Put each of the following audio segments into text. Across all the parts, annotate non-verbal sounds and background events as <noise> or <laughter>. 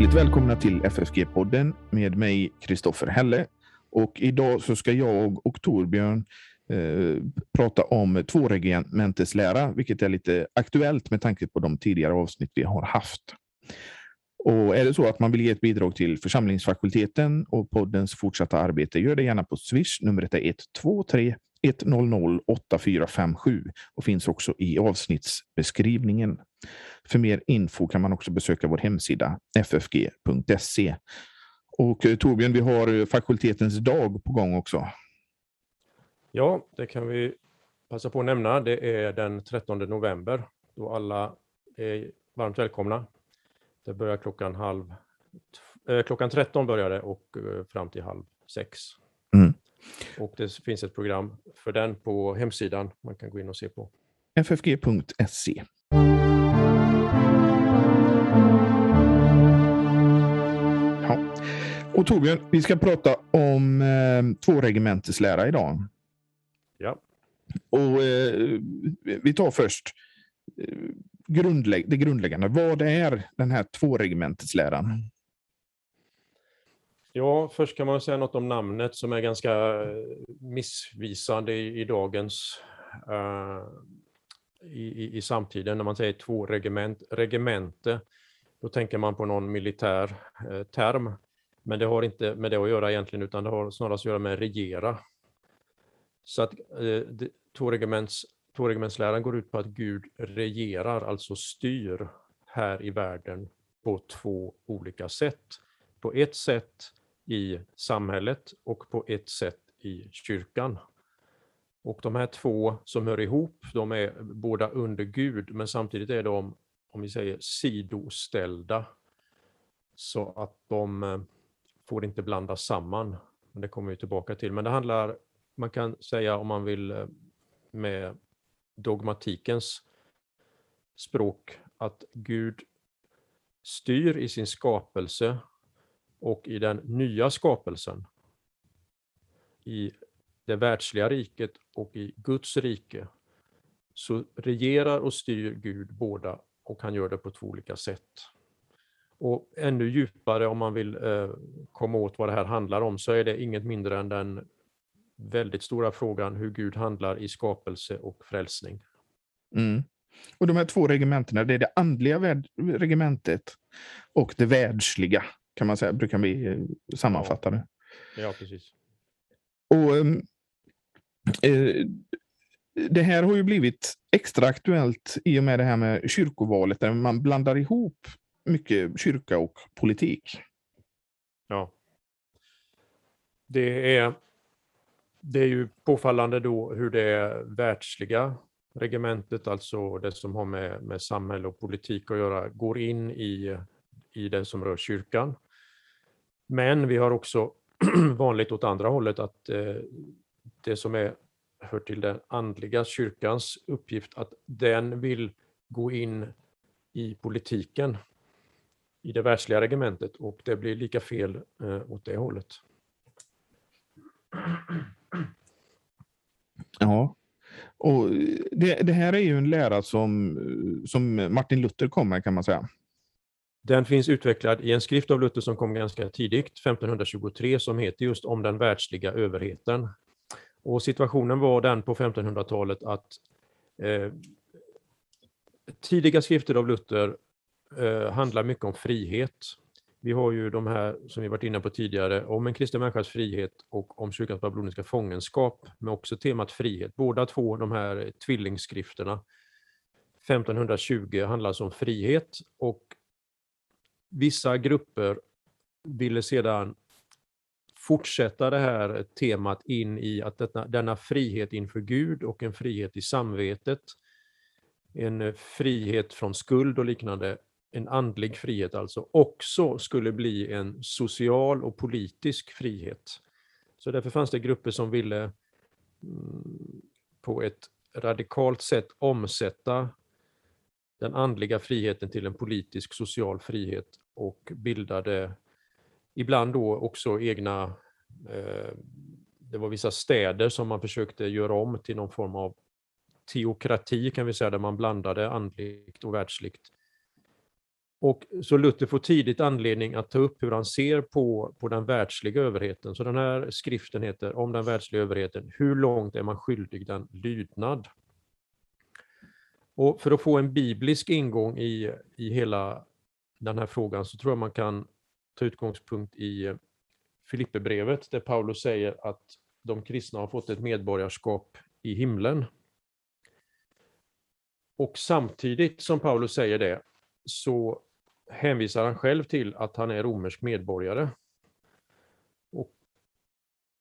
Hjärtligt välkomna till FFG-podden med mig Kristoffer Helle. Och idag så ska jag och Torbjörn eh, prata om tvåregementeslära, vilket är lite aktuellt med tanke på de tidigare avsnitt vi har haft. Och är det så att man vill ge ett bidrag till församlingsfakulteten och poddens fortsatta arbete, gör det gärna på Swish. Numret är 123 100 8457 och finns också i avsnittsbeskrivningen. För mer info kan man också besöka vår hemsida ffg.se. Och eh, Torbjörn, vi har fakultetens dag på gång också. Ja, det kan vi passa på att nämna. Det är den 13 november då alla är varmt välkomna. Det börjar klockan halv eh, klockan 13 börjar det och eh, fram till halv sex. Mm. Och det finns ett program för den på hemsidan man kan gå in och se på. ffg.se. Och Torbjörn, vi ska prata om eh, tvåregementeslära idag. Ja. Och eh, vi tar först eh, grundlägg det grundläggande. Vad är den här tvåregementesläran? Ja, först kan man säga något om namnet som är ganska eh, missvisande i, i dagens uh, i, i, samtiden. När man säger två regement, regemente, då tänker man på någon militär uh, term. Men det har inte med det att göra egentligen, utan det har snarast att göra med regera. Så att uh, tvåregementsläran går ut på att Gud regerar, alltså styr här i världen på två olika sätt. På ett sätt i samhället och på ett sätt i kyrkan. Och de här två som hör ihop, de är båda under Gud, men samtidigt är de, om vi säger sidoställda, så att de eh, får inte blandas samman. Det kommer vi tillbaka till. Men det handlar, man kan säga om man vill eh, med dogmatikens språk, att Gud styr i sin skapelse och i den nya skapelsen, i det världsliga riket och i Guds rike, så regerar och styr Gud båda och han gör det på två olika sätt. Och ännu djupare om man vill eh, komma åt vad det här handlar om så är det inget mindre än den väldigt stora frågan hur Gud handlar i skapelse och frälsning. Mm. Och de här två regementena, det är det andliga regementet och det världsliga kan man säga, brukar vi eh, sammanfatta det. Ja, precis. Och ehm, eh, Det här har ju blivit extra aktuellt i och med det här med kyrkovalet, där man blandar ihop mycket kyrka och politik. Ja. Det är, det är ju påfallande då hur det världsliga regementet, alltså det som har med, med samhälle och politik att göra, går in i, i det som rör kyrkan. Men vi har också <clears throat> vanligt åt andra hållet att eh, det som är, hör till den andliga kyrkans uppgift, att den vill gå in i politiken, i det världsliga regementet och det blir lika fel eh, åt det hållet. Ja, och det, det, här är ju en lära som, som Martin Luther kommer kan man säga. Den finns utvecklad i en skrift av Luther som kom ganska tidigt, 1523, som heter just Om den världsliga överheten. Och situationen var den på 1500-talet att eh, tidiga skrifter av Luther eh, handlar mycket om frihet. Vi har ju de här som vi varit inne på tidigare, om en kristen människas frihet och om kyrkans babyloniska fångenskap, med också temat frihet. Båda två de här tvillingskrifterna 1520 handlar alltså om frihet och Vissa grupper ville sedan fortsätta det här temat in i att detta, denna frihet inför Gud och en frihet i samvetet, en frihet från skuld och liknande, en andlig frihet alltså, också skulle bli en social och politisk frihet. Så därför fanns det grupper som ville mm, på ett radikalt sätt omsätta den andliga friheten till en politisk social frihet och bildade ibland då också egna, eh, det var vissa städer som man försökte göra om till någon form av teokrati kan vi säga, där man blandade andligt och världsligt. Och så Luther får tidigt anledning att ta upp hur han ser på, på den världsliga överheten. Så den här skriften heter Om den världsliga överheten. Hur långt är man skyldig den lydnad? Och för att få en biblisk ingång i, i hela den här frågan så tror jag man kan ta utgångspunkt i Filipperbrevet där Paulus säger att de kristna har fått ett medborgarskap i himlen. Och samtidigt som Paulus säger det så hänvisar han själv till att han är romersk medborgare. Och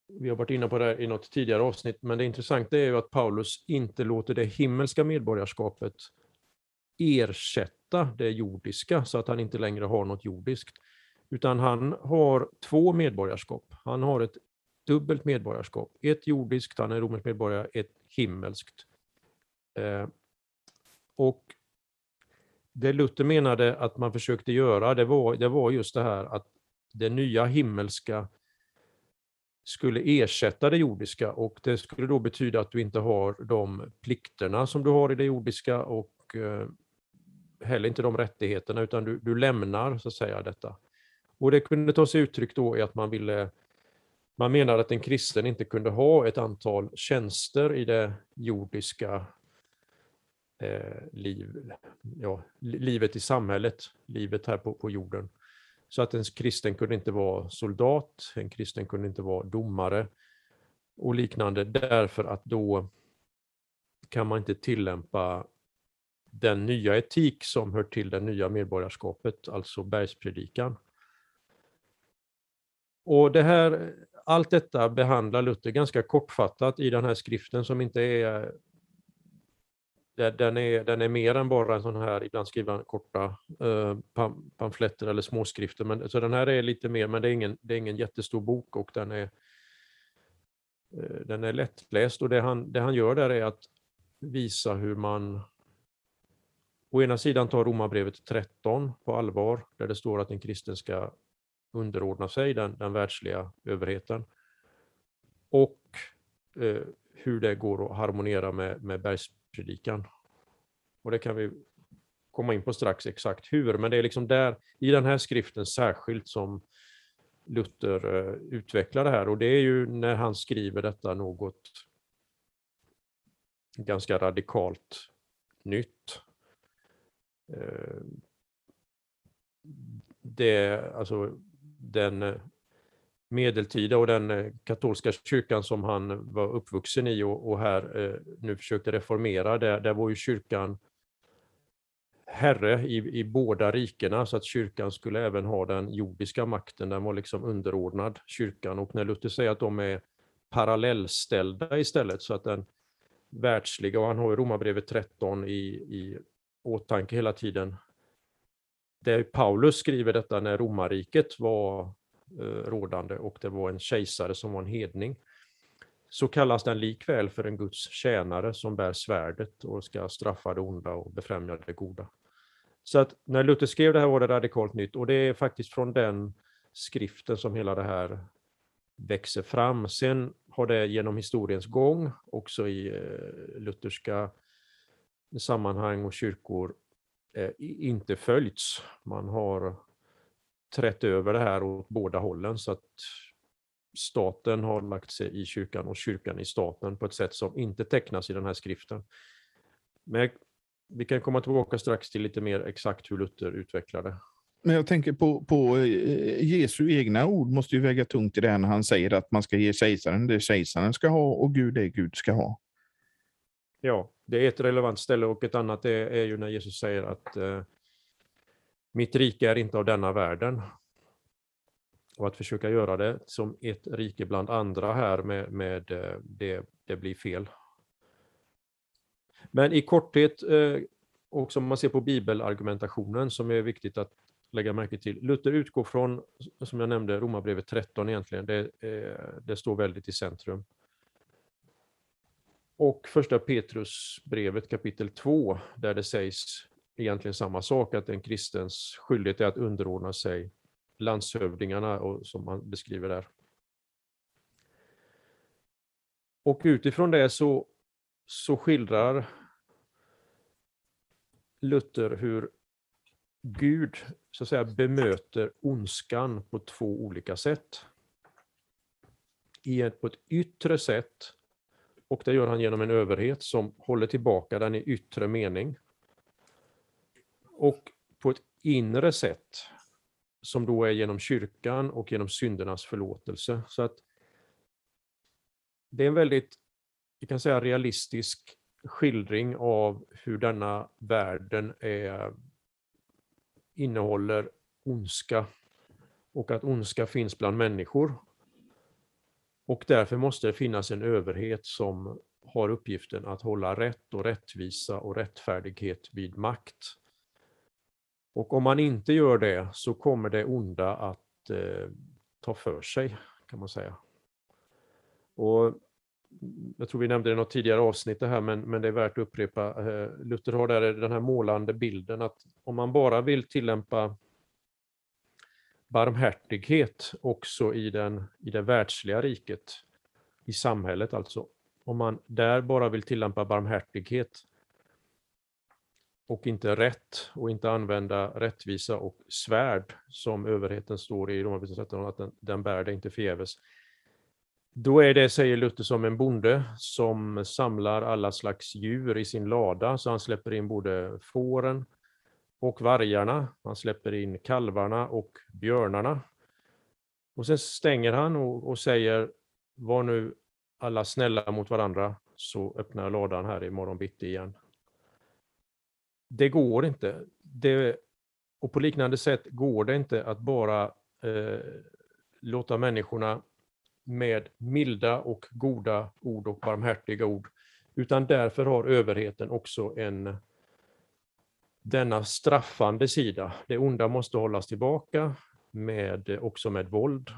vi har varit inne på det i något tidigare avsnitt, men det intressanta är ju att Paulus inte låter det himmelska medborgarskapet ersätta det jordiska, så att han inte längre har något jordiskt. Utan han har två medborgarskap. Han har ett dubbelt medborgarskap. Ett jordiskt, han är romersk medborgare, ett himmelskt. Eh, och det Luther menade att man försökte göra, det var, det var just det här att det nya himmelska skulle ersätta det jordiska och det skulle då betyda att du inte har de plikterna som du har i det jordiska och eh, heller inte de rättigheterna utan du, du lämnar så att säga detta. Och det kunde ta sig uttryck då i att man ville man menar att en kristen inte kunde ha ett antal tjänster i det jordiska eh, liv, ja, livet i samhället, livet här på, på jorden. Så att en kristen kunde inte vara soldat, en kristen kunde inte vara domare och liknande därför att då kan man inte tillämpa den nya etik som hör till det nya medborgarskapet, alltså bergspredikan. Och det här, allt detta behandlar Luther ganska kortfattat i den här skriften som inte är den är, den är mer än bara en sån här, ibland skriver han korta eh, pamfletter eller småskrifter. Men, så den här är lite mer, men det är ingen, det är ingen jättestor bok och den är, eh, den är lättläst. Och det han, det han gör där är att visa hur man å ena sidan tar Romarbrevet 13 på allvar, där det står att en kristen ska underordna sig den, den världsliga överheten. Och eh, hur det går att harmonera med, med bergspredikan. Och det kan vi komma in på strax exakt hur, men det är liksom där, i den här skriften särskilt som Luther eh, utvecklar det här och det är ju när han skriver detta något ganska radikalt nytt. Eh, det, alltså den medeltida och den eh, katolska kyrkan som han var uppvuxen i och, och här eh, nu försökte reformera, där, där var ju kyrkan herre i, i båda rikena så att kyrkan skulle även ha den jordiska makten, den var liksom underordnad kyrkan. Och när Luther säger att de är parallellställda istället så att den världsliga, och han har i Romarbrevet 13 i, i åtanke hela tiden, där Paulus skriver detta när romarriket var Eh, rådande och det var en kejsare som var en hedning. Så kallas den likväl för en Guds tjänare som bär svärdet och ska straffa det onda och befrämja det goda. Så att när Luther skrev det här var det radikalt nytt och det är faktiskt från den skriften som hela det här växer fram. Sen har det genom historiens gång, också i eh, lutherska sammanhang och kyrkor, eh, inte följts. Man har trätt över det här åt båda hållen så att staten har lagt sig i kyrkan och kyrkan i staten på ett sätt som inte tecknas i den här skriften. Men vi kan komma tillbaka strax till lite mer exakt hur Luther utvecklade. Men jag tänker på, på eh, Jesu egna ord måste ju väga tungt i det här när han säger att man ska ge kejsaren det kejsaren ska ha och Gud det Gud ska ha. Ja, det är ett relevant ställe och ett annat är, är ju när Jesus säger att eh, mitt rike är inte av denna världen. Och att försöka göra det som ett rike bland andra här med, med eh, det, det blir fel. Men i korthet, eh, och som man ser på bibelargumentationen som är viktigt att lägga märke till. Luther utgår från, som jag nämnde, Romarbrevet 13 egentligen. Det, eh, det står väldigt i centrum. Och första Petrusbrevet kapitel 2, där det sägs egentligen samma sak, att en kristens skyldighet är att underordna sig landshövdingarna och, som man beskriver där. Och utifrån det så, så skildrar Luther hur Gud så att säga bemöter ondskan på två olika sätt. I ett, på ett yttre sätt, och det gör han genom en överhet som håller tillbaka den i yttre mening. Och på ett inre sätt, som då är genom kyrkan och genom syndernas förlåtelse. Så att det är en väldigt, vi kan säga realistisk skildring av hur denna världen är, innehåller ondska och att ondska finns bland människor. Och därför måste det finnas en överhet som har uppgiften att hålla rätt och rättvisa och rättfärdighet vid makt. Och om man inte gör det så kommer det onda att eh, ta för sig, kan man säga. Och jag tror vi nämnde det i något tidigare avsnitt det här, men, men det är värt att upprepa. Eh, Luther har där den här målande bilden att om man bara vill tillämpa barmhärtighet också i, den, i det världsliga riket, i samhället alltså. Om man där bara vill tillämpa barmhärtighet och inte rätt och inte använda rättvisa och svärd som överheten står i Romarbrevet 13, att den, den bär det inte förgäves. Då är det, säger Luther, som en bonde som samlar alla slags djur i sin lada, så han släpper in både fåren och vargarna, han släpper in kalvarna och björnarna. Och sen stänger han och, och säger, var nu alla snälla mot varandra, så öppnar jag ladan här i morgon bitti igen. Det går inte. Det, och på liknande sätt går det inte att bara eh, låta människorna med milda och goda ord och barmhärtiga ord, utan därför har överheten också en denna straffande sida. Det onda måste hållas tillbaka, med, också med våld.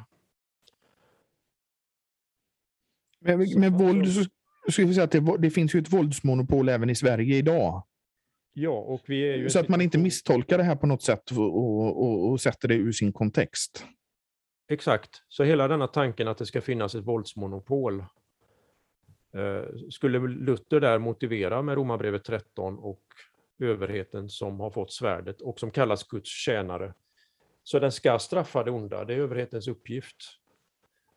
Med, med våld så skulle vi säga att det, det, finns ju ett våldsmonopol även i Sverige idag. Ja, och vi är ju så att man inte misstolkar det här på något sätt och, och, och sätter det ur sin kontext. Exakt, så hela denna tanken att det ska finnas ett våldsmonopol eh, skulle Luther där motivera med Romarbrevet 13 och överheten som har fått svärdet och som kallas Guds tjänare. Så den ska straffa det onda, det är överhetens uppgift.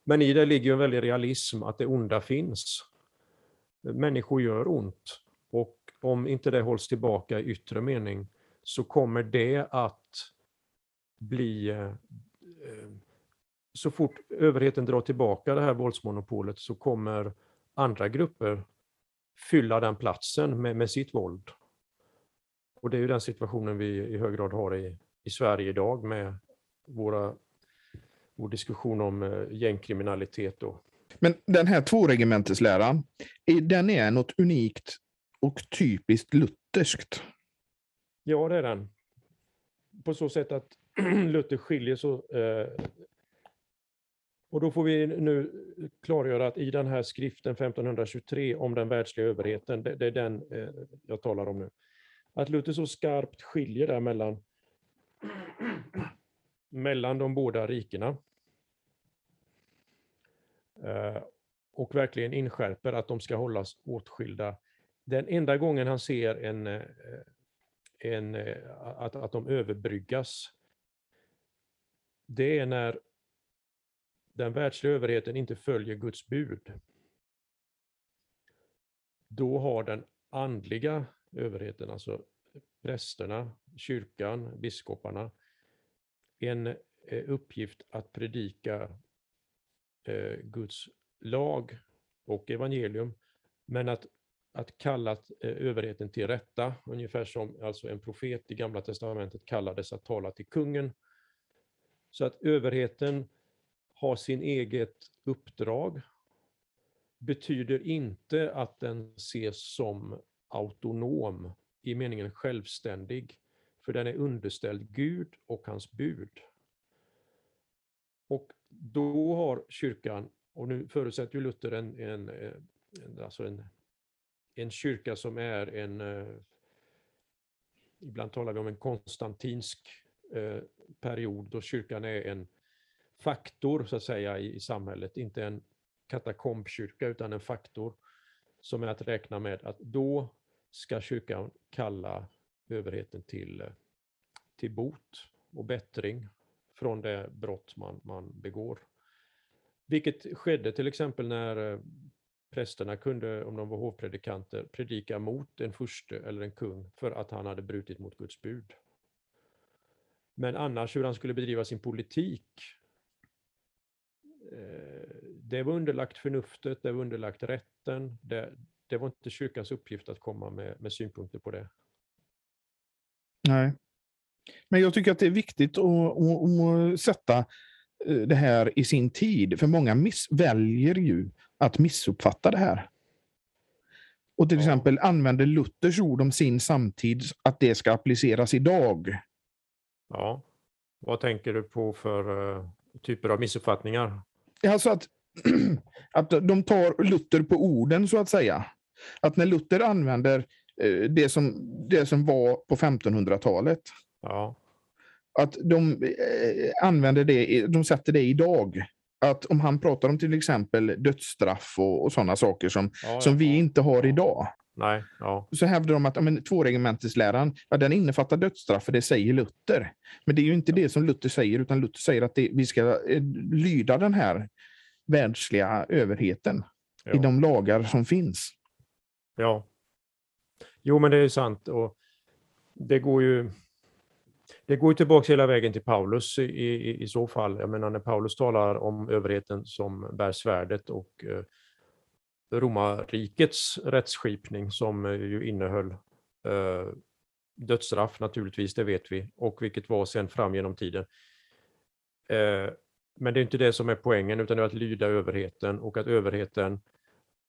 Men i det ligger en väldig realism att det onda finns. Människor gör ont om inte det hålls tillbaka i yttre mening så kommer det att bli eh, så fort överheten drar tillbaka det här våldsmonopolet så kommer andra grupper fylla den platsen med, med sitt våld. Och det är ju den situationen vi i hög grad har i, i Sverige idag med våra, vår diskussion om eh, gängkriminalitet. Då. Men den här tvåregementesläran, den är något unikt och typiskt lutherskt? Ja, det är den. På så sätt att <clears throat> Luther skiljer så eh, och då får vi nu klargöra att i den här skriften 1523 om den världsliga överheten, det, det är den eh, jag talar om nu, att Luther så skarpt skiljer där mellan, <clears throat> mellan de båda rikena. Eh, och verkligen inskärper att de ska hållas åtskilda. Den enda gången han ser en, eh, en, eh, att, att de överbryggas, det är när den världsliga överheten inte följer Guds bud, då har den andliga överheten, alltså prästerna, kyrkan, biskoparna, en eh, uppgift att predika Guds lag och evangelium, men att, att kalla eh, överheten till rätta, ungefär som alltså en profet i Gamla Testamentet kallades att tala till kungen. Så att överheten har sin eget uppdrag betyder inte att den ses som autonom i meningen självständig, för den är underställd Gud och hans bud. Och då har kyrkan, och nu förutsätter ju Luther en, en, en, alltså en, en kyrka som är en, eh, ibland talar vi om en konstantinsk eh, period då kyrkan är en faktor så att säga i, i samhället, inte en katakombkyrka utan en faktor som är att räkna med att då ska kyrkan kalla överheten till, eh, till bot och bättring från det brott man, man begår. Vilket skedde till exempel när eh, prästerna kunde, om de var hovpredikanter, predika mot en furste eller en kung för att han hade brutit mot Guds bud. Men annars hur han skulle bedriva sin politik, eh, det var underlagt förnuftet, det var underlagt rätten. Det, det var inte kyrkans uppgift att komma med, med synpunkter på det. Nej. Men jag tycker att det är viktigt att, att, att sätta eh, det här i sin tid. För många miss, väljer ju att missuppfatta det här. Och till ja. exempel använder Luthers ord om sin samtid, att det ska appliceras idag. Ja. Vad tänker du på för uh, typer av missuppfattningar? Alltså att, <clears throat> att de tar Luther på orden, så att säga. Att när Luther använder uh, det, som, det som var på 1500-talet, ja. att de uh, använder det, de sätter det idag att om han pratar om till exempel dödsstraff och, och sådana saker som, ja, som vi inte har idag. Nej, ja. Så hävdar de att ja, tvåregementesläran, ja, den innefattar dödsstraff, för det säger Luther. Men det är ju inte det som Luther säger, utan Luther säger att det, vi ska eh, lyda den här världsliga överheten ja. i de lagar som finns. Ja. Jo, men det är sant. Och det går ju det går tillbaka hela vägen till Paulus i, i, i, så fall. Jag menar när Paulus talar om överheten som bär svärdet och eh, romarrikets rättsskipning som eh, ju innehöll eh, dödsstraff naturligtvis, det vet vi, och vilket var sen fram genom tiden. Eh, men det är inte det som är poängen, utan det är att lyda överheten och att överheten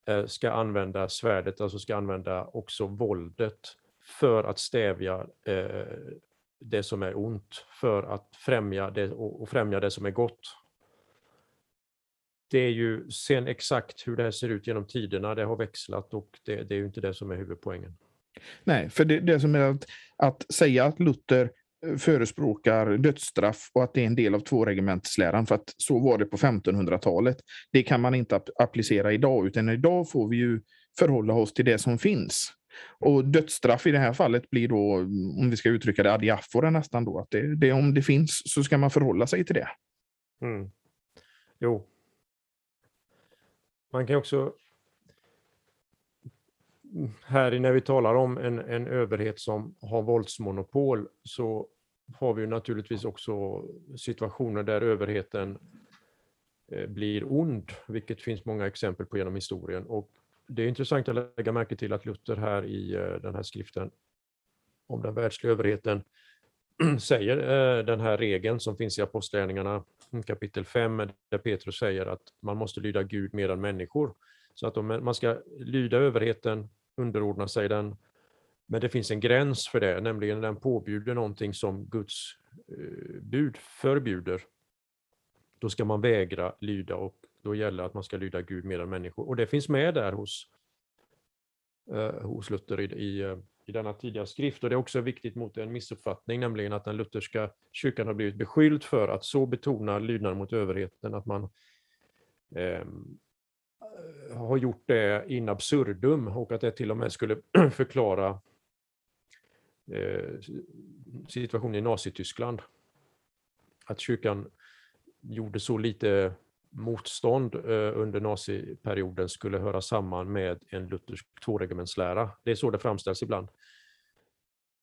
eh, ska använda svärdet, alltså ska använda också våldet för att stävja eh, det som är ont för att främja det och främja det som är gott. Det är ju sen exakt hur det här ser ut genom tiderna, det har växlat och det, det är ju inte det som är huvudpoängen. Nej, för det, det som är att, att säga att Luther eh, förespråkar dödsstraff och att det är en del av tvåregementsläran, för att så var det på 1500-talet. Det kan man inte applicera idag, utan idag får vi ju förhålla oss till det som finns. Och dödsstraff i det här fallet blir då, om vi ska uttrycka det, adiafora nästan då. Att det, det, om det finns så ska man förhålla sig till det. Mm. Jo. Man kan också här när vi talar om en, en överhet som har våldsmonopol så har vi naturligtvis också situationer där överheten eh, blir ond, vilket finns många exempel på genom historien. Och det är intressant att lägga märke till att Luther här i eh, den här skriften om den världsliga överheten <clears throat> säger eh, den här regeln som finns i Apostlagärningarna mm, kapitel 5 där Petrus säger att man måste lyda Gud mer än människor. Så att om man ska lyda överheten, underordna sig den, men det finns en gräns för det, nämligen när den påbjuder någonting som Guds eh, bud förbjuder. Då ska man vägra lyda och då gäller att man ska lyda Gud mer än människor. Och det finns med där hos, eh, hos Luther i, i, eh, i denna tidiga skrift. Och det är också viktigt mot en missuppfattning, nämligen att den lutherska kyrkan har blivit beskylld för att så betona lydnaden mot överheten att man ehm, eh, har gjort det in absurdum och att det till och med skulle <clears throat> förklara eh, situationen i Nazityskland. Att kyrkan gjorde så lite motstånd eh, under naziperioden skulle höra samman med en luthersk tvåregementslära. Det är så det framställs ibland.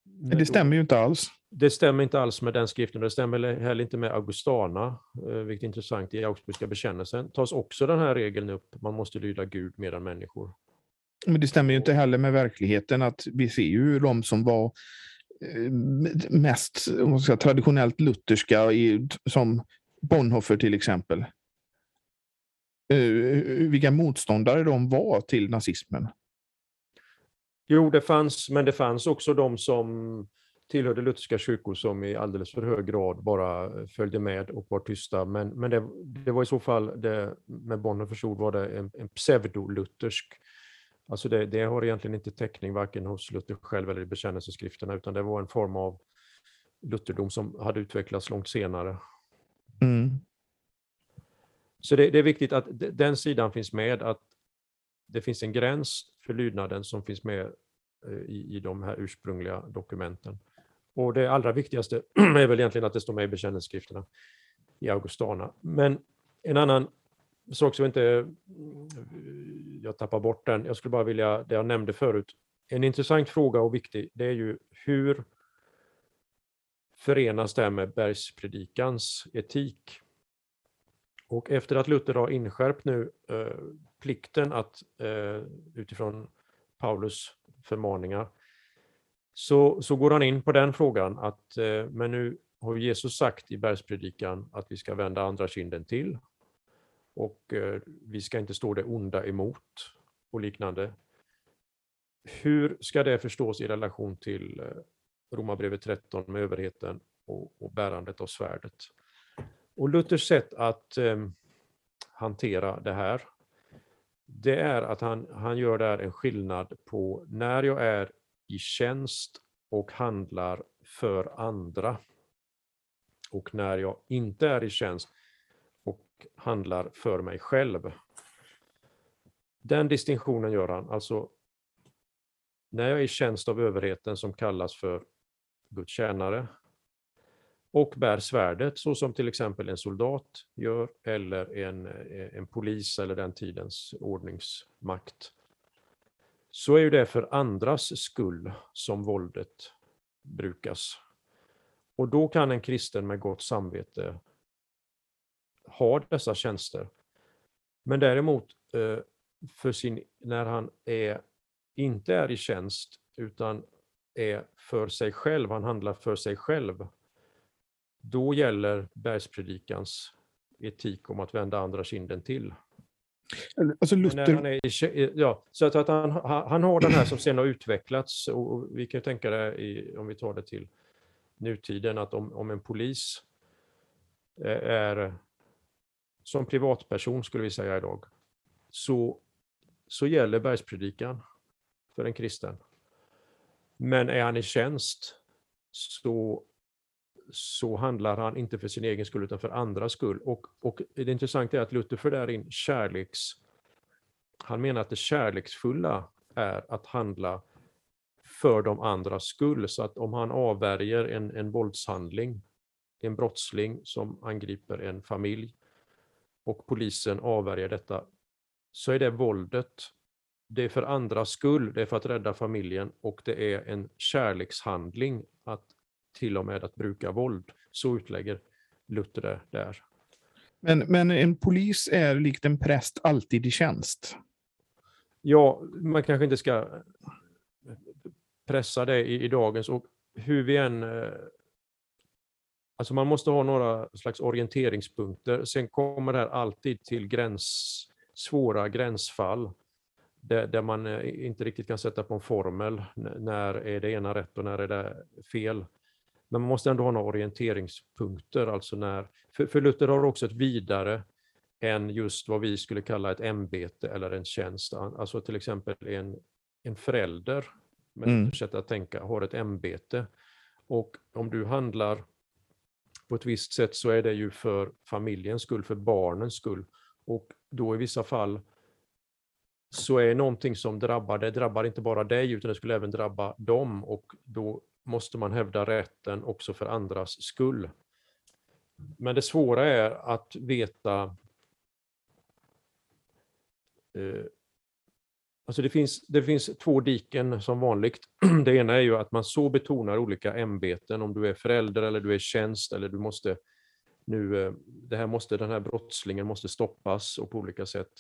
Men det stämmer ju inte alls. Det stämmer inte alls med den skriften. Det stämmer heller inte med Augustana, eh, vilket är intressant. I Augsburgska bekännelsen tas också den här regeln upp. Man måste lyda Gud mer än människor. Men det stämmer ju inte heller med verkligheten att vi ser ju de som var eh, mest säga, traditionellt lutherska, som Bonhoeffer till exempel. Eh, vilka motståndare de var till nazismen? Jo, det fanns, men det fanns också de som tillhörde lutherska kyrkor som i alldeles för hög grad bara följde med och var tysta. Men, men det, det var i så fall, det, med Bonhoeffers ord var det en, en pseudoluthersk Alltså det, det, har egentligen inte täckning varken hos Luther själv eller i bekännelseskrifterna, utan det var en form av lutherdom som hade utvecklats långt senare. Mm. Så det, det, är viktigt att den sidan finns med, att det finns en gräns för lydnaden som finns med eh, i, i de här ursprungliga dokumenten. Och det allra viktigaste <clears throat> är väl egentligen att det står med i bekännelseskrifterna i Augustana. Men en annan sak som inte eh, jag tappar bort den, jag skulle bara vilja, det jag nämnde förut, en intressant fråga och viktig, det är ju hur förenas det här med bergspredikans etik? Och efter att Luther har inskärpt nu eh, plikten att eh, utifrån Paulus förmaningar så, så går han in på den frågan att eh, men nu har Jesus sagt i bergspredikan att vi ska vända andra kinden till och eh, vi ska inte stå det onda emot och liknande. Hur ska det förstås i relation till eh, Romarbrevet 13 med överheten och, och bärandet av svärdet? Och Luthers sätt att eh, hantera det här, det är att han, han gör där en skillnad på när jag är i tjänst och handlar för andra och när jag inte är i tjänst och handlar för mig själv. Den distinktionen gör han, alltså när jag är i tjänst av överheten som kallas för Guds tjänare och bär svärdet så som till exempel en soldat gör eller en, eh, en polis eller den tidens ordningsmakt så är ju det för andras skull som våldet brukas. Och då kan en kristen med gott samvete ha dessa tjänster. Men däremot eh, för sin, när han är, inte är i tjänst utan är för sig själv, han handlar för sig själv, då gäller bergspredikans etik om att vända andra kinden till. Alltså Luther... Han är, ja, så att, att han, han har den här som sen har utvecklats och vi kan tänka det i, om vi tar det till nutiden att om, om en polis eh, är som privatperson skulle vi säga idag så, så gäller bergspredikan för en kristen. Men är han i tjänst så, så handlar han inte för sin egen skull utan för andras skull. Och, och det intressanta är att Luther för där in kärleks... Han menar att det kärleksfulla är att handla för de andras skull. Så att om han avvärjer en, en våldshandling, en brottsling som angriper en familj och polisen avvärjer detta, så är det våldet det är för andras skull, det är för att rädda familjen och det är en kärlekshandling att till och med att bruka våld. Så utlägger Luther det där. Men, men en polis är likt en präst alltid i tjänst? Ja, man kanske inte ska pressa det i, i dagens och hur vi än eh, Alltså man måste ha några slags orienteringspunkter. Sen kommer det här alltid till gräns, svåra gränsfall där, där, man eh, inte riktigt kan sätta på en formel. När är det ena rätt och när är det fel? Men man måste ändå ha några orienteringspunkter. Alltså när, för, för Luther har också ett vidare än just vad vi skulle kalla ett ämbete eller en tjänst. Alltså till exempel en, en förälder, med mm. sätt att tänka, har ett ämbete. Och om du handlar på ett visst sätt så är det ju för familjens skull, för barnens skull. Och då i vissa fall så är någonting som drabbar, det drabbar inte bara dig utan det skulle även drabba dem och då måste man hävda rätten också för andras skull. Men det svåra är att veta eh, Alltså det, finns, det finns två diken som vanligt. <clears throat> Det ena är ju att man så betonar olika ämbeten, om du är förälder eller du är tjänst eller du måste nu, eh, det här måste, den här brottslingen måste stoppas och på olika sätt.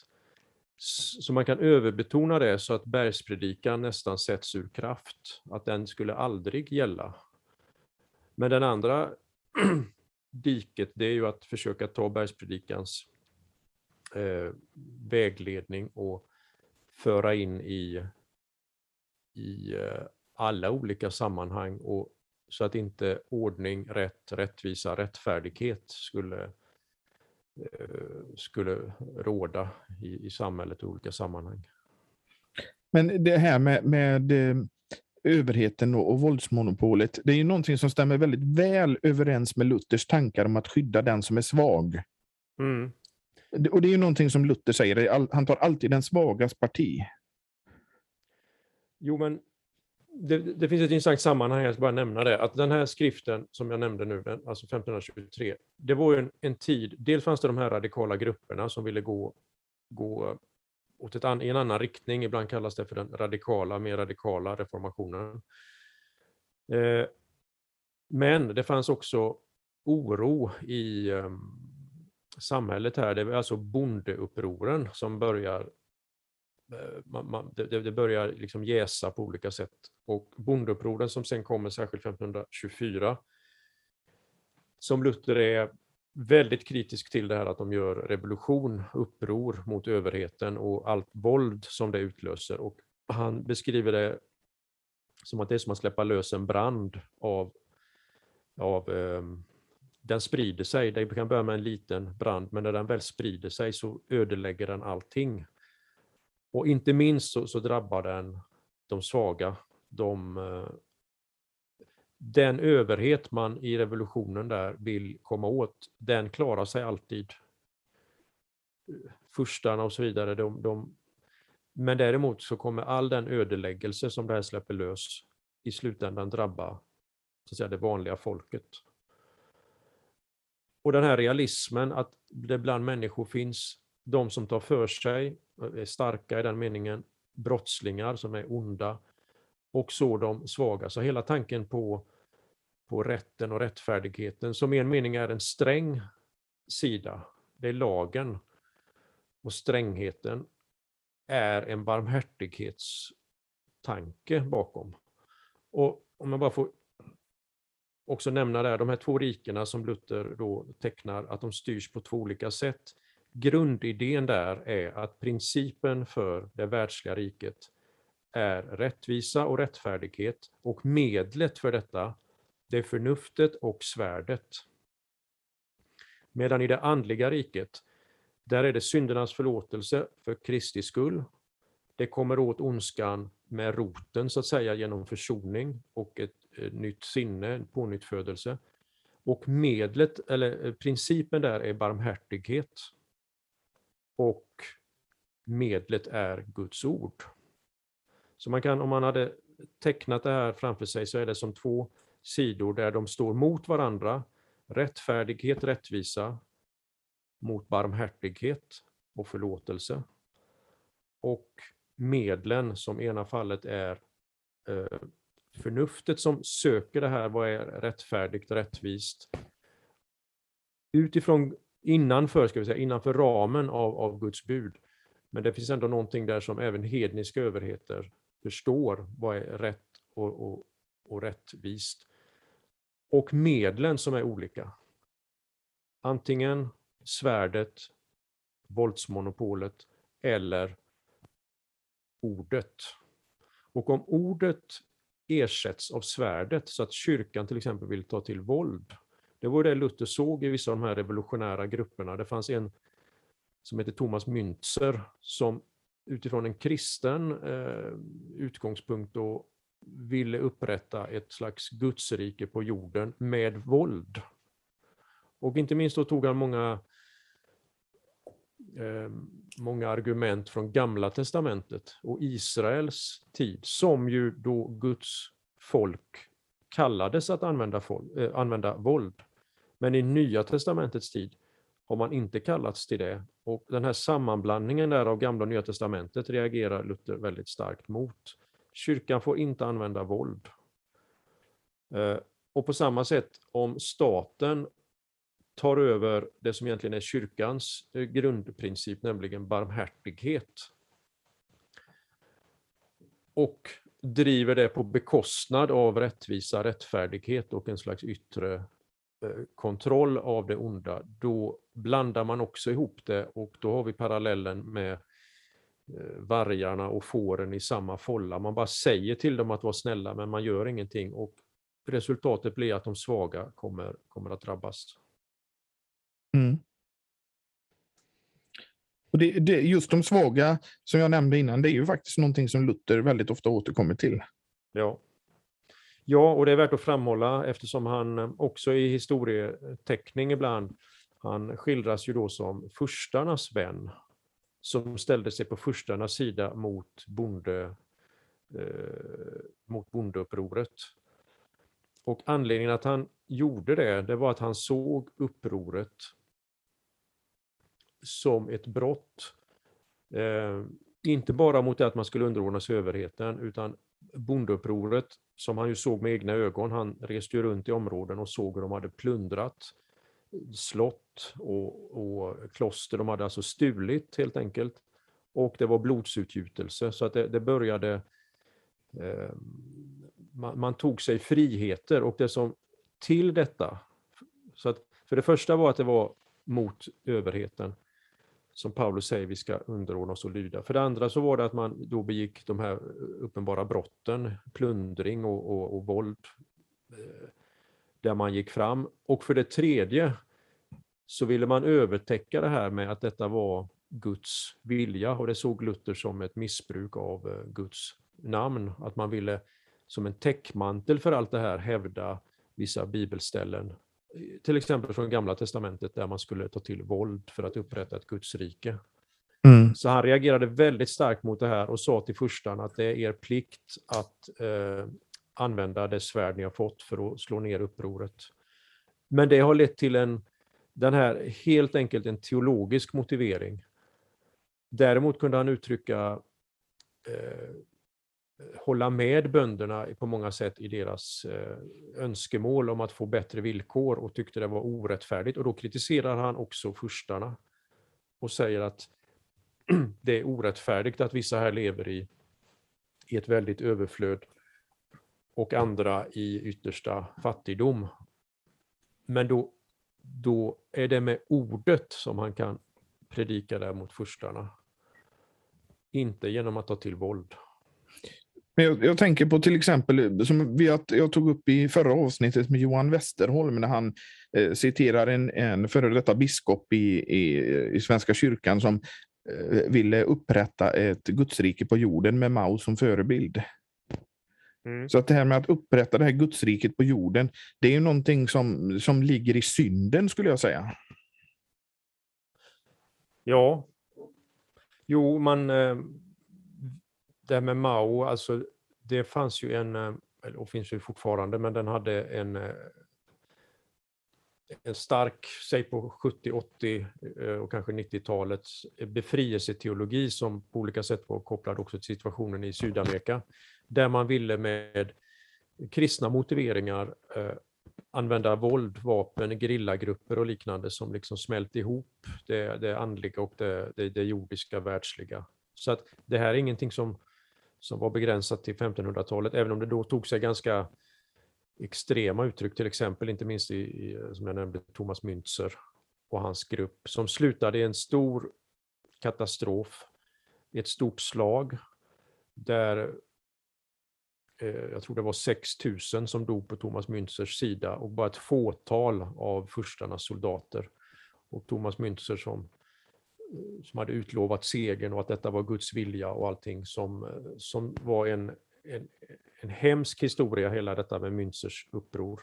Så man kan överbetona det så att bergspredikan nästan sätts ur kraft, att den skulle aldrig gälla. Men den andra <clears throat> diket, det är ju att försöka ta bergspredikans eh, vägledning och föra in i, i eh, alla olika sammanhang och så att inte ordning, rätt, rättvisa, rättfärdighet skulle, eh, skulle råda i, i samhället i olika sammanhang. Men det här med, med eh, överheten och, och våldsmonopolet, det är ju någonting som stämmer väldigt väl överens med Luthers tankar om att skydda den som är svag. Mm. Och det är ju någonting som Luther säger, han tar alltid den svagas parti. Jo, men det, det, finns ett intressant sammanhang, jag ska bara nämna det, att den här skriften som jag nämnde nu, den, alltså 1523, det var ju en, en, tid, dels fanns det de här radikala grupperna som ville gå, gå åt ett an, i en annan riktning, ibland kallas det för den radikala, mer radikala reformationen. Eh, men det fanns också oro i eh, samhället här, det var alltså bondeupproren som börjar Eh, man, man, det, det, börjar liksom jäsa på olika sätt. Och bondeupproren som sen kommer särskilt 1524, som Luther är väldigt kritisk till det här att de gör revolution, uppror mot överheten och allt våld som det utlöser. Och han beskriver det som att det är som att släppa lös en brand av, av um, den sprider sig, det kan börja med en liten brand, men när den väl sprider sig så ödelägger den allting. Och inte minst så, så drabbar den de svaga, de, eh, den överhet man i revolutionen där vill komma åt, den klarar sig alltid. Furstarna och så vidare, de, de, men däremot så kommer all den ödeläggelse som det här släpper lös i slutändan drabba så att säga, det vanliga folket. Och den här realismen, att det bland människor finns de som tar för sig, eh, är starka i den meningen, brottslingar som är onda, och så de svaga. Så hela tanken på, på rätten och rättfärdigheten, som i en mening är en sträng sida, det är lagen, och strängheten är en barmhärtighetstanke bakom. Och om jag bara får också nämna där, de här två rikena som Luther då tecknar, att de styrs på två olika sätt grundidén där är att principen för det världsliga riket är rättvisa och rättfärdighet och medlet för detta, det är förnuftet och svärdet. Medan i det andliga riket, där är det syndernas förlåtelse för Kristi skull. Det kommer åt ondskan med roten så att säga genom försoning och ett, nytt sinne, en pånyttfödelse. Och medlet, eller eh, principen där är barmhärtighet och medlet är Guds ord. Så man kan, om man hade tecknat det här framför sig så är det som två sidor där de står mot varandra. Rättfärdighet, rättvisa mot barmhärtighet och förlåtelse. Och medlen som i ena fallet är eh, förnuftet som söker det här, vad är rättfärdigt, rättvist? Utifrån innanför, ska vi säga, innanför ramen av, av Guds bud. Men det finns ändå någonting där som även hedniska överheter förstår vad är rätt och, och, och rättvist. Och medlen som är olika. Antingen svärdet, våldsmonopolet eller ordet. Och om ordet ersätts av svärdet så att kyrkan till exempel vill ta till våld, det var det Luther såg i vissa av de här revolutionära grupperna. Det fanns en som heter Thomas Müntzer som utifrån en kristen eh, utgångspunkt då ville upprätta ett slags gudsrike på jorden med våld. Och inte minst då tog han många, eh, många argument från Gamla Testamentet och Israels tid, som ju då Guds folk kallades att använda, folk, eh, använda våld. Men i Nya testamentets tid har man inte kallats till det. Och den här sammanblandningen där av Gamla och Nya testamentet reagerar Luther väldigt starkt mot. Kyrkan får inte använda våld. Eh, och på samma sätt, om staten tar över det som egentligen är kyrkans eh, grundprincip, nämligen barmhärtighet, och driver det på bekostnad av rättvisa, rättfärdighet och en slags yttre kontroll av det onda, då blandar man också ihop det och då har vi parallellen med eh, vargarna och fåren i samma folla. Man bara säger till dem att vara snälla men man gör ingenting och resultatet blir att de svaga kommer, kommer att drabbas. Mm. Och det, det, just de svaga, som jag nämnde innan, det är ju faktiskt någonting som Luther väldigt ofta återkommer till. Ja. Ja, och det är värt att framhålla eftersom han eh, också i historieteckning ibland, han skildras ju då som furstarnas vän, som ställde sig på furstarnas sida mot bonde, eh, mot bondeupproret. Och anledningen att han gjorde det, det var att han såg upproret som ett brott. Eh, inte bara mot det att man skulle underordna sig överheten, utan bondeupproret som han ju såg med egna ögon. Han reste ju runt i områden och såg hur de hade plundrat slott och, och kloster. De hade alltså stulit helt enkelt. Och det var blodsutgjutelse, så att det, det började... Eh, man, man, tog sig friheter och det som till detta... Så att, för det första var att det var mot överheten som Paulus säger vi ska underordna oss och lyda. För det andra så var det att man då begick de här uppenbara brotten, plundring och, och, och våld, eh, där man gick fram. Och för det tredje så ville man övertäcka det här med att detta var Guds vilja och det såg Luther som ett missbruk av eh, Guds namn. Att man ville som en täckmantel för allt det här hävda vissa bibelställen till exempel från Gamla Testamentet där man skulle ta till våld för att upprätta ett gudsrike. Mm. Så han reagerade väldigt starkt mot det här och sa till furstan att det är er plikt att eh, använda det svärd ni har fått för att slå ner upproret. Men det har lett till en, den här helt enkelt en teologisk motivering. Däremot kunde han uttrycka eh, hålla med bönderna på många sätt i deras eh, önskemål om att få bättre villkor och tyckte det var orättfärdigt. Och då kritiserar han också furstarna och säger att <clears throat> det är orättfärdigt att vissa här lever i, i ett väldigt överflöd och andra i yttersta fattigdom. Men då, då är det med ordet som han kan predika där mot furstarna. Inte genom att ta till våld. Men jag, jag, tänker på till exempel, som vi, jag tog upp i förra avsnittet med Johan Westerholm, när han eh, citerar en, en före detta biskop i, i, i Svenska kyrkan som eh, ville upprätta ett gudsrike på jorden med Mao som förebild. Mm. Så att det här med att upprätta det här gudsriket på jorden, det är ju någonting som, som ligger i synden skulle jag säga. Ja. Jo, man eh, det här med Mao, alltså det fanns ju en, eh, och finns ju fortfarande, men den hade en, eh, en stark, säg på 70, 80 eh, och kanske 90-talets befrielseteologi som på olika sätt var kopplad också till situationen i Sydamerika, där man ville med kristna motiveringar använda våld, vapen, grillagrupper och liknande som liksom smält ihop det, det andliga och det, det, det jordiska, världsliga. Så att det här är ingenting som som var begränsat till 1500-talet, även om det då tog sig ganska extrema uttryck, till exempel inte minst i, i som jag nämnde, Thomas Müntzer och hans grupp, som slutade i en stor katastrof, i ett stort slag, där eh, jag tror det var 6 000 som dog på Thomas Münzers sida och bara ett fåtal av furstarnas soldater. Och Thomas Münzer, som som hade utlovat segern och att detta var Guds vilja och allting som, som var en, en, en hemsk historia, hela detta med Münzers uppror.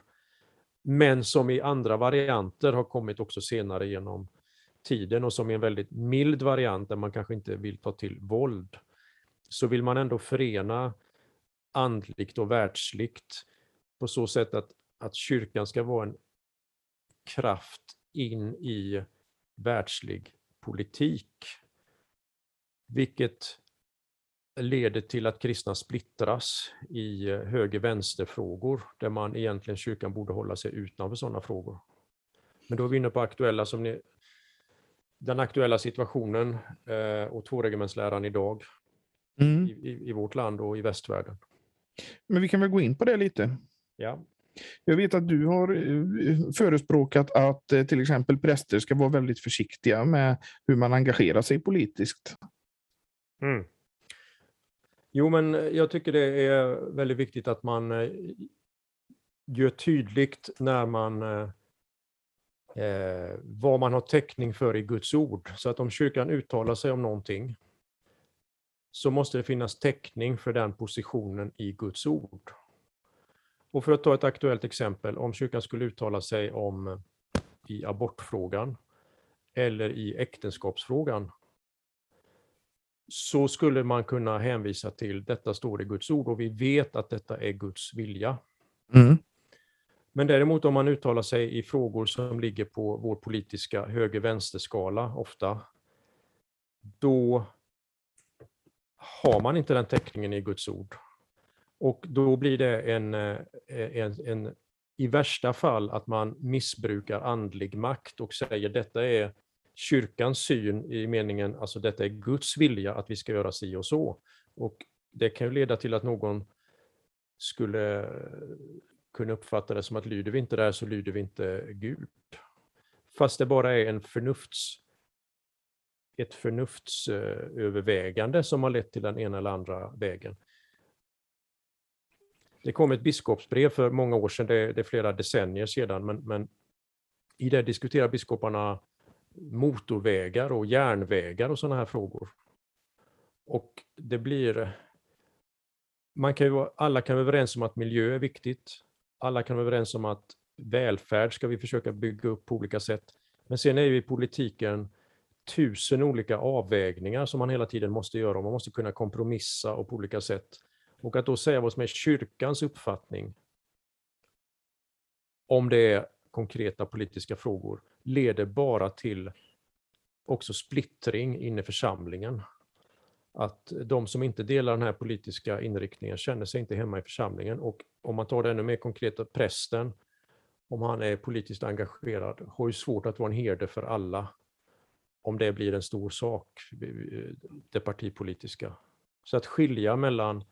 Men som i andra varianter har kommit också senare genom tiden och som är en väldigt mild variant där man kanske inte vill ta till våld, så vill man ändå förena andligt och världsligt på så sätt att, att kyrkan ska vara en kraft in i världslig politik. Vilket leder till att kristna splittras i eh, höger-vänster-frågor, där man egentligen kyrkan borde hålla sig utanför sådana frågor. Men då är vi inne på aktuella som ni, den aktuella situationen eh, och tvåregementsläran idag mm. i, i, i, vårt land och i västvärlden. Men vi kan väl gå in på det lite? Ja. Jag vet att du har eh, förespråkat att eh, till exempel präster ska vara väldigt försiktiga med hur man engagerar sig politiskt. Mm. Jo, men eh, jag tycker det är väldigt viktigt att man gör tydligt när man eh, vad man har täckning för i Guds ord. Så att om kyrkan uttalar sig om någonting så måste det finnas täckning för den positionen i Guds ord. Och för att ta ett aktuellt exempel, om kyrkan skulle uttala sig om i abortfrågan eller i äktenskapsfrågan, så skulle man kunna hänvisa till detta står i Guds ord och vi vet att detta är Guds vilja. Mm. Men däremot om man uttalar sig i frågor som ligger på vår politiska höger-vänster-skala ofta, då har man inte den täckningen i Guds ord. Och då blir det en, eh, en, en, i värsta fall att man missbrukar andlig makt och säger detta är kyrkans syn i meningen, alltså detta är Guds vilja att vi ska göra si och så. Och det kan ju leda till att någon skulle kunna uppfatta det som att lyder vi inte där så lyder vi inte Gud. Fast det bara är en förnufts, ett förnuftsövervägande som har lett till den ena eller andra vägen. Det kom ett biskopsbrev för många år sedan, det, det är flera decennier sedan, men, men i det diskuterar biskoparna motorvägar och järnvägar och sådana här frågor. Och det blir... Man kan ju, alla kan vara överens om att miljö är viktigt. Alla kan vara överens om att välfärd ska vi försöka bygga upp på olika sätt. Men sen är ju i politiken tusen olika avvägningar som man hela tiden måste göra. Man måste kunna kompromissa och på olika sätt. Och att då säga vad som är kyrkans uppfattning om det är konkreta politiska frågor leder bara till också splittring inne i församlingen. Att de som inte delar den här politiska inriktningen känner sig inte hemma i församlingen. Och om man tar det ännu mer konkret, prästen, om han är politiskt engagerad, har ju svårt att vara en herde för alla om det blir en stor sak, det partipolitiska. Så att skilja mellan,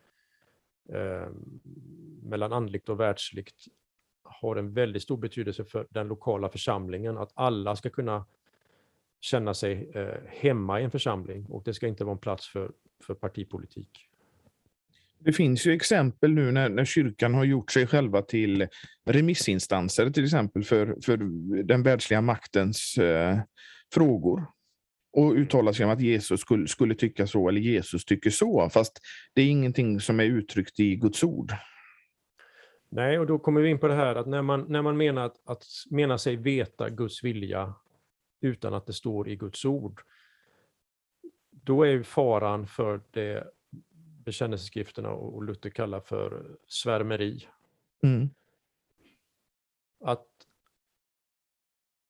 eh, mellan andligt och världsligt har en väldigt stor betydelse för den lokala församlingen, att alla ska kunna känna sig eh, hemma i en församling och det ska inte vara en plats för, för partipolitik. Det finns ju exempel nu när, när kyrkan har gjort sig själva till remissinstanser till exempel för, för den världsliga maktens eh, frågor och uttalar sig om att Jesus skulle, skulle tycka så eller Jesus tycker så, fast det är ingenting som är uttryckt i Guds ord. Nej, och då kommer vi in på det här att när man, när man menar, att, att menar sig veta Guds vilja utan att det står i Guds ord, då är faran för det bekännelseskrifterna och Luther kallar för svärmeri. Mm. Att,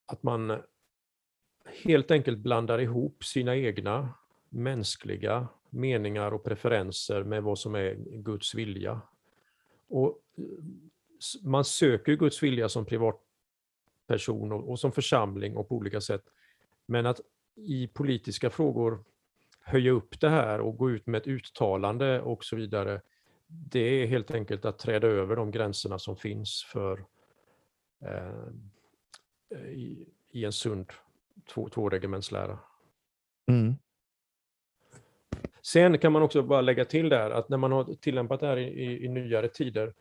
att man helt enkelt blandar ihop sina egna mänskliga meningar och preferenser med vad som är Guds vilja. Och man söker Guds vilja som privatperson och, som församling och på olika sätt. Men att i politiska frågor höja upp det här och gå ut med ett uttalande och så vidare, det är helt enkelt att träda över de gränserna som finns för eh, i, i, en sund två, tvåregementslära. Mm. Sen kan man också bara lägga till där att när man har tillämpat det här i, i, i nyare tider,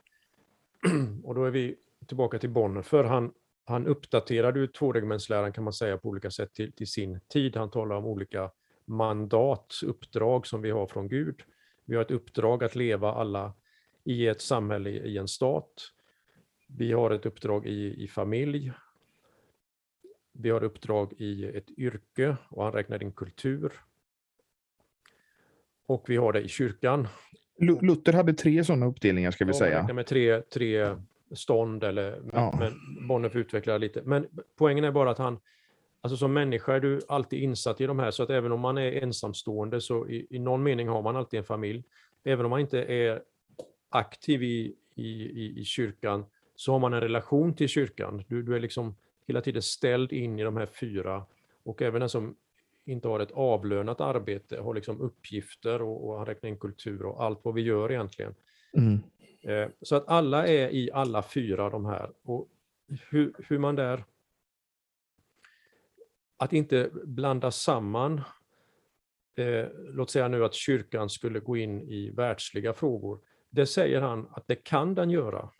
<clears throat> och då är vi tillbaka till Bonner, för han, han uppdaterade ju tvåregementsläran kan man säga på olika sätt till, till sin tid. Han talar om olika mandat, uppdrag som vi har från Gud. Vi har ett uppdrag att leva alla i ett samhälle, i en stat. Vi har ett uppdrag i, i familj. Vi har uppdrag i ett yrke och han räknar in kultur. Och vi har det i kyrkan. Luther hade tre sådana uppdelningar ska vi ja, säga. Med tre, tre stånd, eller, ja. men Bonner får utveckla lite. Men poängen är bara att han, alltså som människa är du alltid insatt i de här, så att även om man är ensamstående så i, i någon mening har man alltid en familj. Även om man inte är aktiv i, i, i, i kyrkan så har man en relation till kyrkan. Du, du är liksom hela tiden ställd in i de här fyra och även den som inte har ett avlönat arbete har liksom uppgifter och, och han räknar in kultur och allt vad vi gör egentligen. Mm. Eh, så att alla är i alla fyra de här. Och hur, hur man där... Att inte blanda samman, eh, låt säga nu att kyrkan skulle gå in i världsliga frågor. Det säger han att det kan den göra.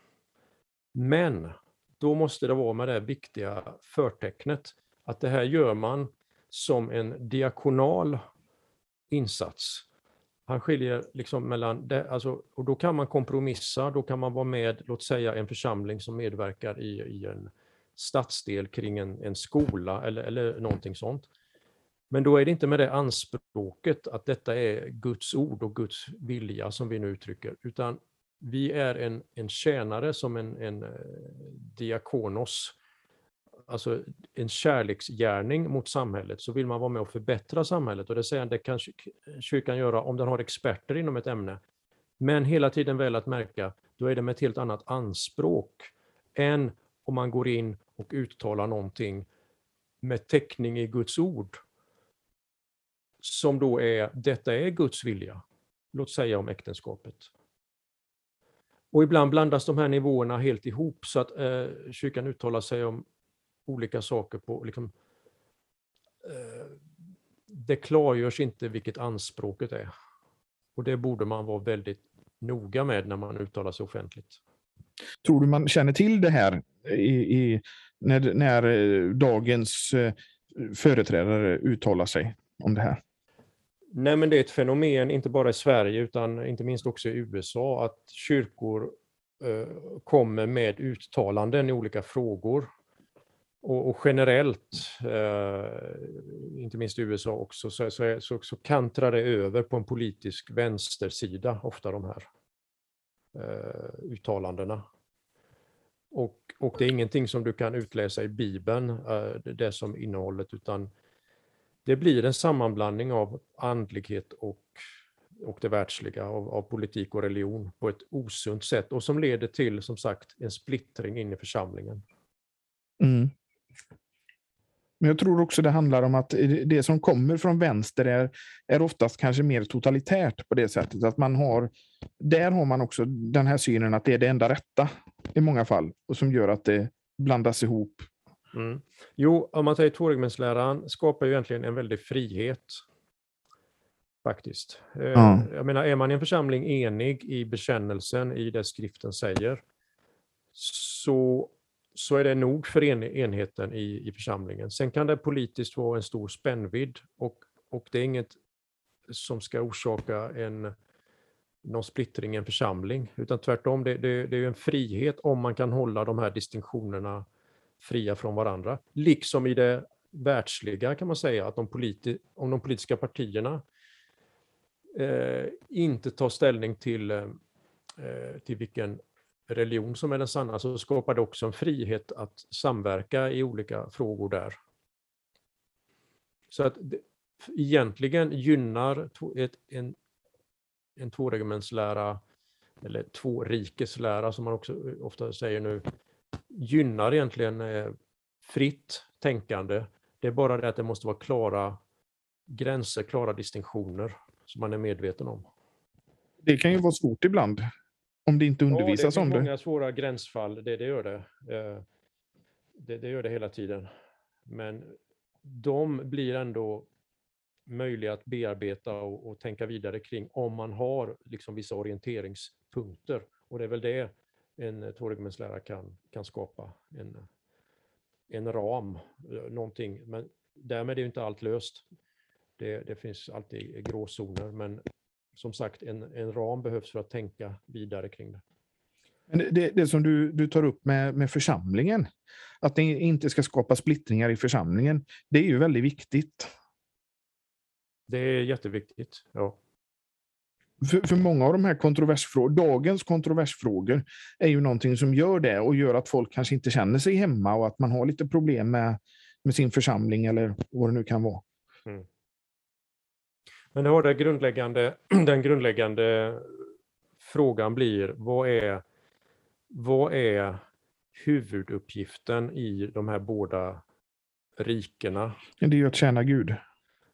Men då måste det vara med det viktiga förtecknet att det här gör man som en diakonal insats. Han skiljer liksom mellan, det, alltså, och då kan man kompromissa, då kan man vara med, låt säga en församling som medverkar i, i en stadsdel kring en, en skola eller, eller någonting sånt. Men då är det inte med det anspråket att detta är Guds ord och Guds vilja som vi nu uttrycker, utan vi är en, en tjänare som en, en eh, diakonos, alltså en kärleksgärning mot samhället, så vill man vara med och förbättra samhället. Och det säger det kan kyrkan göra om den har experter inom ett ämne. Men hela tiden väl att märka, då är det med ett helt annat anspråk än om man går in och uttalar någonting med täckning i Guds ord. Som då är, detta är Guds vilja. Låt säga om äktenskapet. Och ibland blandas de här nivåerna helt ihop så att eh, kyrkan uttalar sig om olika saker på liksom, eh, det klargörs inte vilket anspråket är. Och det borde man vara väldigt noga med när man uttalar sig offentligt. Tror du man känner till det här i, i när, när eh, dagens eh, företrädare uttalar sig om det här? Nej, men det är ett fenomen, inte bara i Sverige utan inte minst också i USA, att kyrkor eh, kommer med uttalanden i olika frågor. Och, och generellt, eh, inte minst i USA också, så, så, så, så kantrar det över på en politisk vänstersida, ofta de här eh, uttalandena. Och, och det är ingenting som du kan utläsa i Bibeln, eh, det som innehållet, utan det blir en sammanblandning av andlighet och, och det världsliga, av, av politik och religion på ett osunt sätt och som leder till, som sagt, en splittring in i församlingen. Mm. Men jag tror också det handlar om att det som kommer från vänster är, är oftast kanske mer totalitärt på det sättet att man har, där har man också den här synen att det är det enda rätta i många fall och som gör att det blandas ihop Mm. Jo, om man säger tvåregmentsläran skapar ju egentligen en väldig frihet. Faktiskt. Mm. Jag menar, är man i en församling enig i bekännelsen, i det skriften säger, så, så är det nog för en, enheten i, i församlingen. Sen kan det politiskt vara en stor spännvidd och, och det är inget som ska orsaka en, någon splittring i en församling, utan tvärtom, det, det, det är en frihet om man kan hålla de här distinktionerna fria från varandra. Liksom i det världsliga kan man säga, att de politi om de politiska partierna eh, inte tar ställning till, eh, eh, till vilken religion som är den sanna, så skapar det också en frihet att samverka i olika frågor där. Så att det, egentligen gynnar ett, en, en tvåregementslära, eller tvårikeslära som man också eh, ofta säger nu, gynnar egentligen eh, fritt tänkande. Det är bara det att det måste vara klara gränser, klara distinktioner som man är medveten om. Det kan ju vara svårt ibland om det inte undervisas ja, om det. Det många svåra gränsfall, det, det gör det. Eh, det. Det gör det hela tiden. Men de blir ändå möjliga att bearbeta och, och tänka vidare kring om man har liksom vissa orienteringspunkter. Och det är väl det en tvåregimentslärare kan, kan skapa en, en ram, eh, någonting. Men därmed är inte allt löst. Det, det finns alltid gråzoner, men som sagt, en, en ram behövs för att tänka vidare kring det. Men det, det som du, du tar upp med, med församlingen, att det inte ska skapa splittringar i församlingen, det är ju väldigt viktigt. Det är jätteviktigt, ja. För, för många av de här kontroversfrågorna, dagens kontroversfrågor, är ju någonting som gör det och gör att folk kanske inte känner sig hemma och att man har lite problem med, med sin församling eller vad det nu kan vara. Mm. Men det har det grundläggande, <clears throat> den grundläggande frågan blir, vad är, vad är huvuduppgiften i de här båda rikena? Det är ju att tjäna Gud.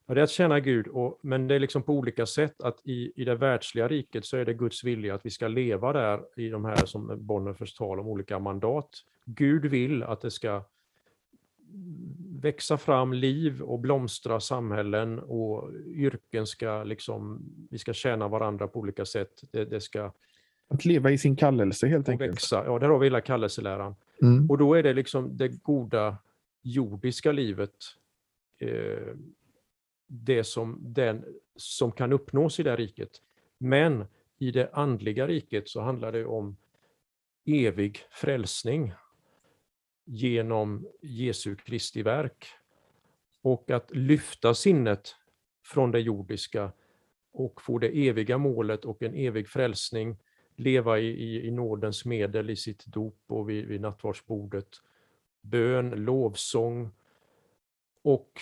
Ja, det är att tjäna Gud, och, men det är liksom på olika sätt. att I, I det världsliga riket så är det Guds vilja att vi ska leva där i de här som Bonhoeffers tal om olika mandat. Gud vill att det ska växa fram liv och blomstra samhällen och yrken ska liksom, vi ska tjäna varandra på olika sätt. Det, det ska att leva i sin kallelse helt enkelt. Växa. Ja, där har vi hela kallelseläran. Mm. Och då är det liksom det goda jordiska livet eh, det som, den, som kan uppnås i det riket. Men i det andliga riket så handlar det om evig frälsning genom Jesu Kristi verk. och att lyfta sinnet från det jordiska och få det eviga målet och en evig frälsning, leva i, i, i nådens medel i sitt dop och vid, vid nattvardsbordet, bön, lovsång och,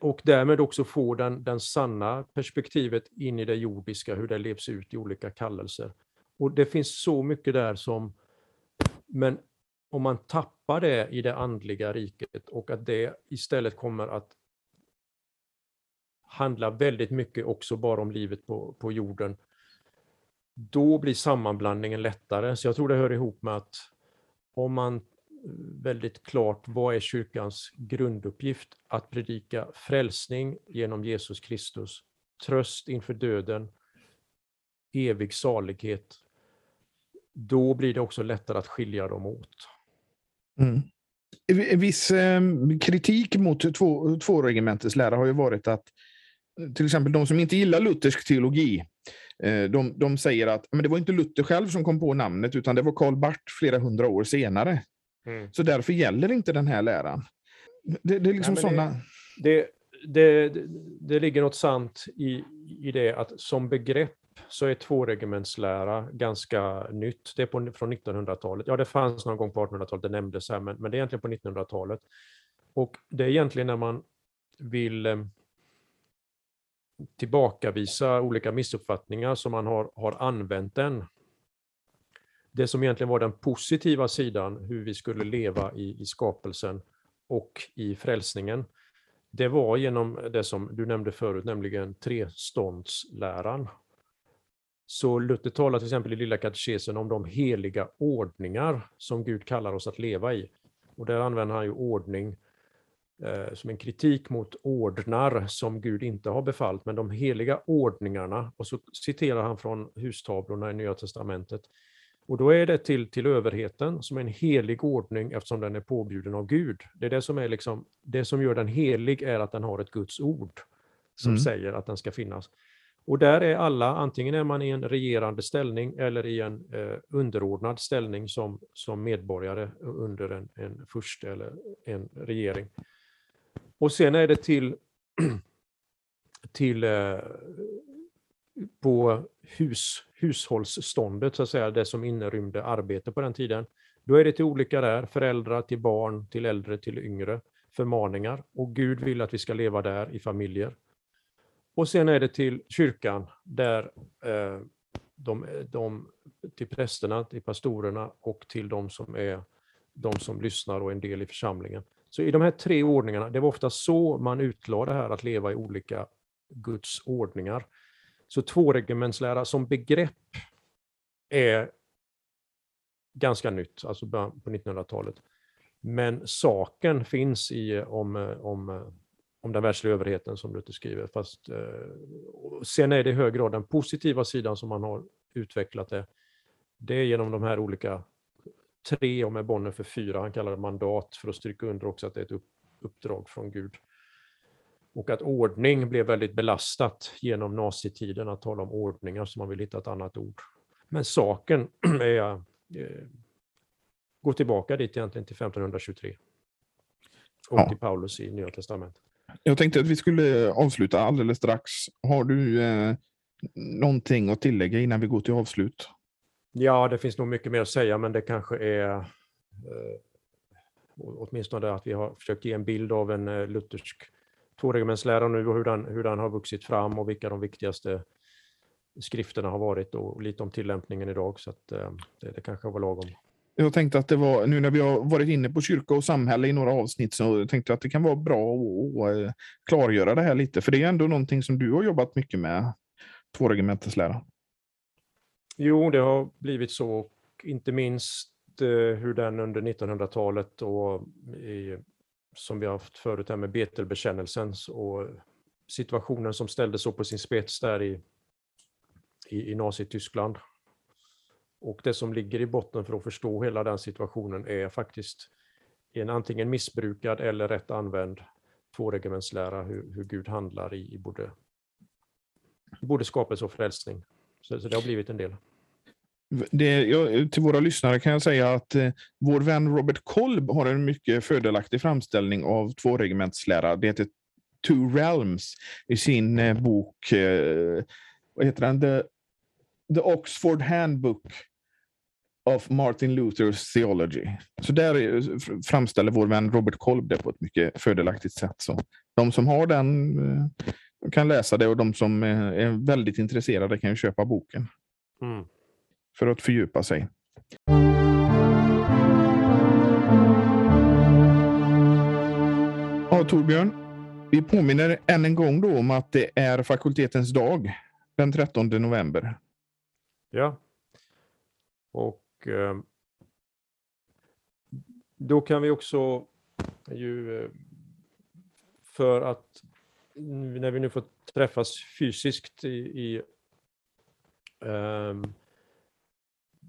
och därmed också få den, den sanna perspektivet in i det jordiska, hur det levs ut i olika kallelser. Och det finns så mycket där som, men om man tappar det i det andliga riket och att det istället kommer att handla väldigt mycket också bara om livet på, på jorden, då blir sammanblandningen lättare. Så jag tror det hör ihop med att om man väldigt klart, vad är kyrkans grunduppgift? Att predika frälsning genom Jesus Kristus, tröst inför döden, evig salighet. Då blir det också lättare att skilja dem åt. Mm. En viss eh, kritik mot två, två lära har ju varit att eh, till exempel de som inte gillar luthersk teologi, eh, de, de säger att men det var inte Luther själv som kom på namnet, utan det var Karl Barth flera hundra år senare. Mm. Så därför gäller inte den här läran. Det, det är liksom Nej, sådana... Det, det, det, det, ligger något sant i, i det att som begrepp så är tvåregementslära ganska nytt. Det är på, från 1900-talet. Ja, det fanns någon gång på 1800-talet, det nämndes här, men, men det är egentligen på 1900-talet. Och det är egentligen när man vill eh, tillbakavisa olika missuppfattningar som man har, har använt den. Det som egentligen var den positiva sidan, hur vi skulle leva i, i skapelsen och i frälsningen, det var genom det som du nämnde förut, nämligen treståndsläran. Så Luther talar till exempel i Lilla katekesen om de heliga ordningar som Gud kallar oss att leva i. Och där använder han ju ordning eh, som en kritik mot ordnar som Gud inte har befallt, men de heliga ordningarna. Och så citerar han från hustavlorna i Nya Testamentet. Och då är det till, till överheten som är en helig ordning eftersom den är påbjuden av Gud. Det är det som är liksom, det som gör den helig är att den har ett Guds ord som mm. säger att den ska finnas. Och där är alla, antingen är man i en regerande ställning eller i en eh, underordnad ställning som, som medborgare under en, en furste eller en regering. Och sen är det till, <clears throat> till eh, på hus, hushållsståndet, så att säga, det som inrymde arbete på den tiden. Då är det till olika där, föräldrar till barn, till äldre, till yngre, förmaningar. Och Gud vill att vi ska leva där i familjer. Och sen är det till kyrkan, där eh, de, de, till prästerna, till pastorerna och till de som är de som lyssnar och är en del i församlingen. Så i de här tre ordningarna, det var ofta så man utlade det här att leva i olika Guds ordningar. Så tvåregementslära som begrepp är ganska nytt, alltså på 1900-talet. Men saken finns i om, om, om den världsliga överheten som du skriver. Fast, eh, sen är det i hög grad den positiva sidan som man har utvecklat det. Det är genom de här olika tre och med Bonner för fyra. Han kallar det mandat för att stryka under också att det är ett uppdrag från Gud. Och att ordning blev väldigt belastat genom nazitiden, att tala om ordningar, så man vill hitta ett annat ord. Men saken <clears throat> är, eh, går tillbaka dit egentligen till 1523. Och ja. till Paulus i Nya Testamentet. Jag tänkte att vi skulle avsluta alldeles strax. Har du eh, någonting att tillägga innan vi går till avslut? Ja, det finns nog mycket mer att säga, men det kanske är eh, åtminstone att vi har försökt ge en bild av en eh, luthersk tvåregementslära nu och hur den, hur den har vuxit fram och vilka de viktigaste skrifterna har varit och lite om tillämpningen idag. Så att, eh, det, det kanske var lagom. Jag tänkte att det var, nu när vi har varit inne på kyrka och samhälle i några avsnitt, så tänkte jag att det kan vara bra att eh, klargöra det här lite, för det är ändå någonting som du har jobbat mycket med, tvåregementeslära. Jo, det har blivit så, och inte minst eh, hur den under 1900-talet och i, som vi har haft förut här med Betelbekännelsen och situationen som ställdes så på sin spets där i, i, i Nazityskland. Och det som ligger i botten för att förstå hela den situationen är faktiskt en antingen missbrukad eller rätt använd tvåregementslära, hur, hur Gud handlar i, i både, både skapelse och frälsning. Så, så det har blivit en del. Det, jag, till våra lyssnare kan jag säga att eh, vår vän Robert Kolb har en mycket fördelaktig framställning av tvåregementslära. Det heter Two Realms i sin eh, bok, eh, vad heter den? The, The Oxford Handbook of Martin Luthers Theology. Så där eh, framställer vår vän Robert Kolb det på ett mycket fördelaktigt sätt. Så de som har den eh, kan läsa det och de som eh, är väldigt intresserade kan ju köpa boken. Mm. För att fördjupa sig. Ja, Torbjörn. Vi påminner än en gång då om att det är fakultetens dag den 13 november. Ja. Och eh, då kan vi också ju eh, för att när vi nu får träffas fysiskt i, i um,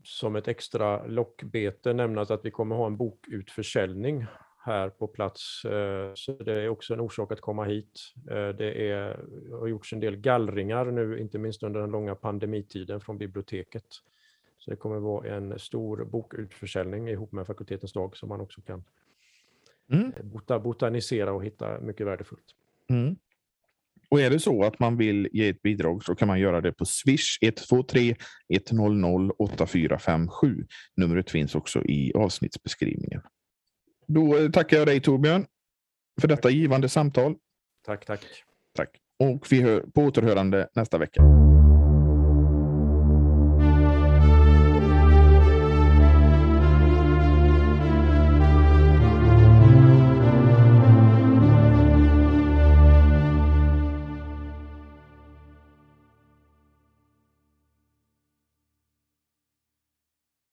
som ett extra lockbete nämnas att vi kommer ha en bokutförsäljning här på plats. Eh, så det är också en orsak att komma hit. Eh, det är, har gjorts en del gallringar nu, inte minst under den långa pandemitiden från biblioteket. Så det kommer vara en stor bokutförsäljning ihop med fakultetens dag som man också kan mm. botanisera och hitta mycket värdefullt. Mm. Och är det så att man vill ge ett bidrag så kan man göra det på Swish 123 100 8457. Numret finns också i avsnittsbeskrivningen. Då eh, tackar jag dig Torbjörn för detta givande samtal. Tack, tack. Tack. Och vi hör på återhörande nästa vecka.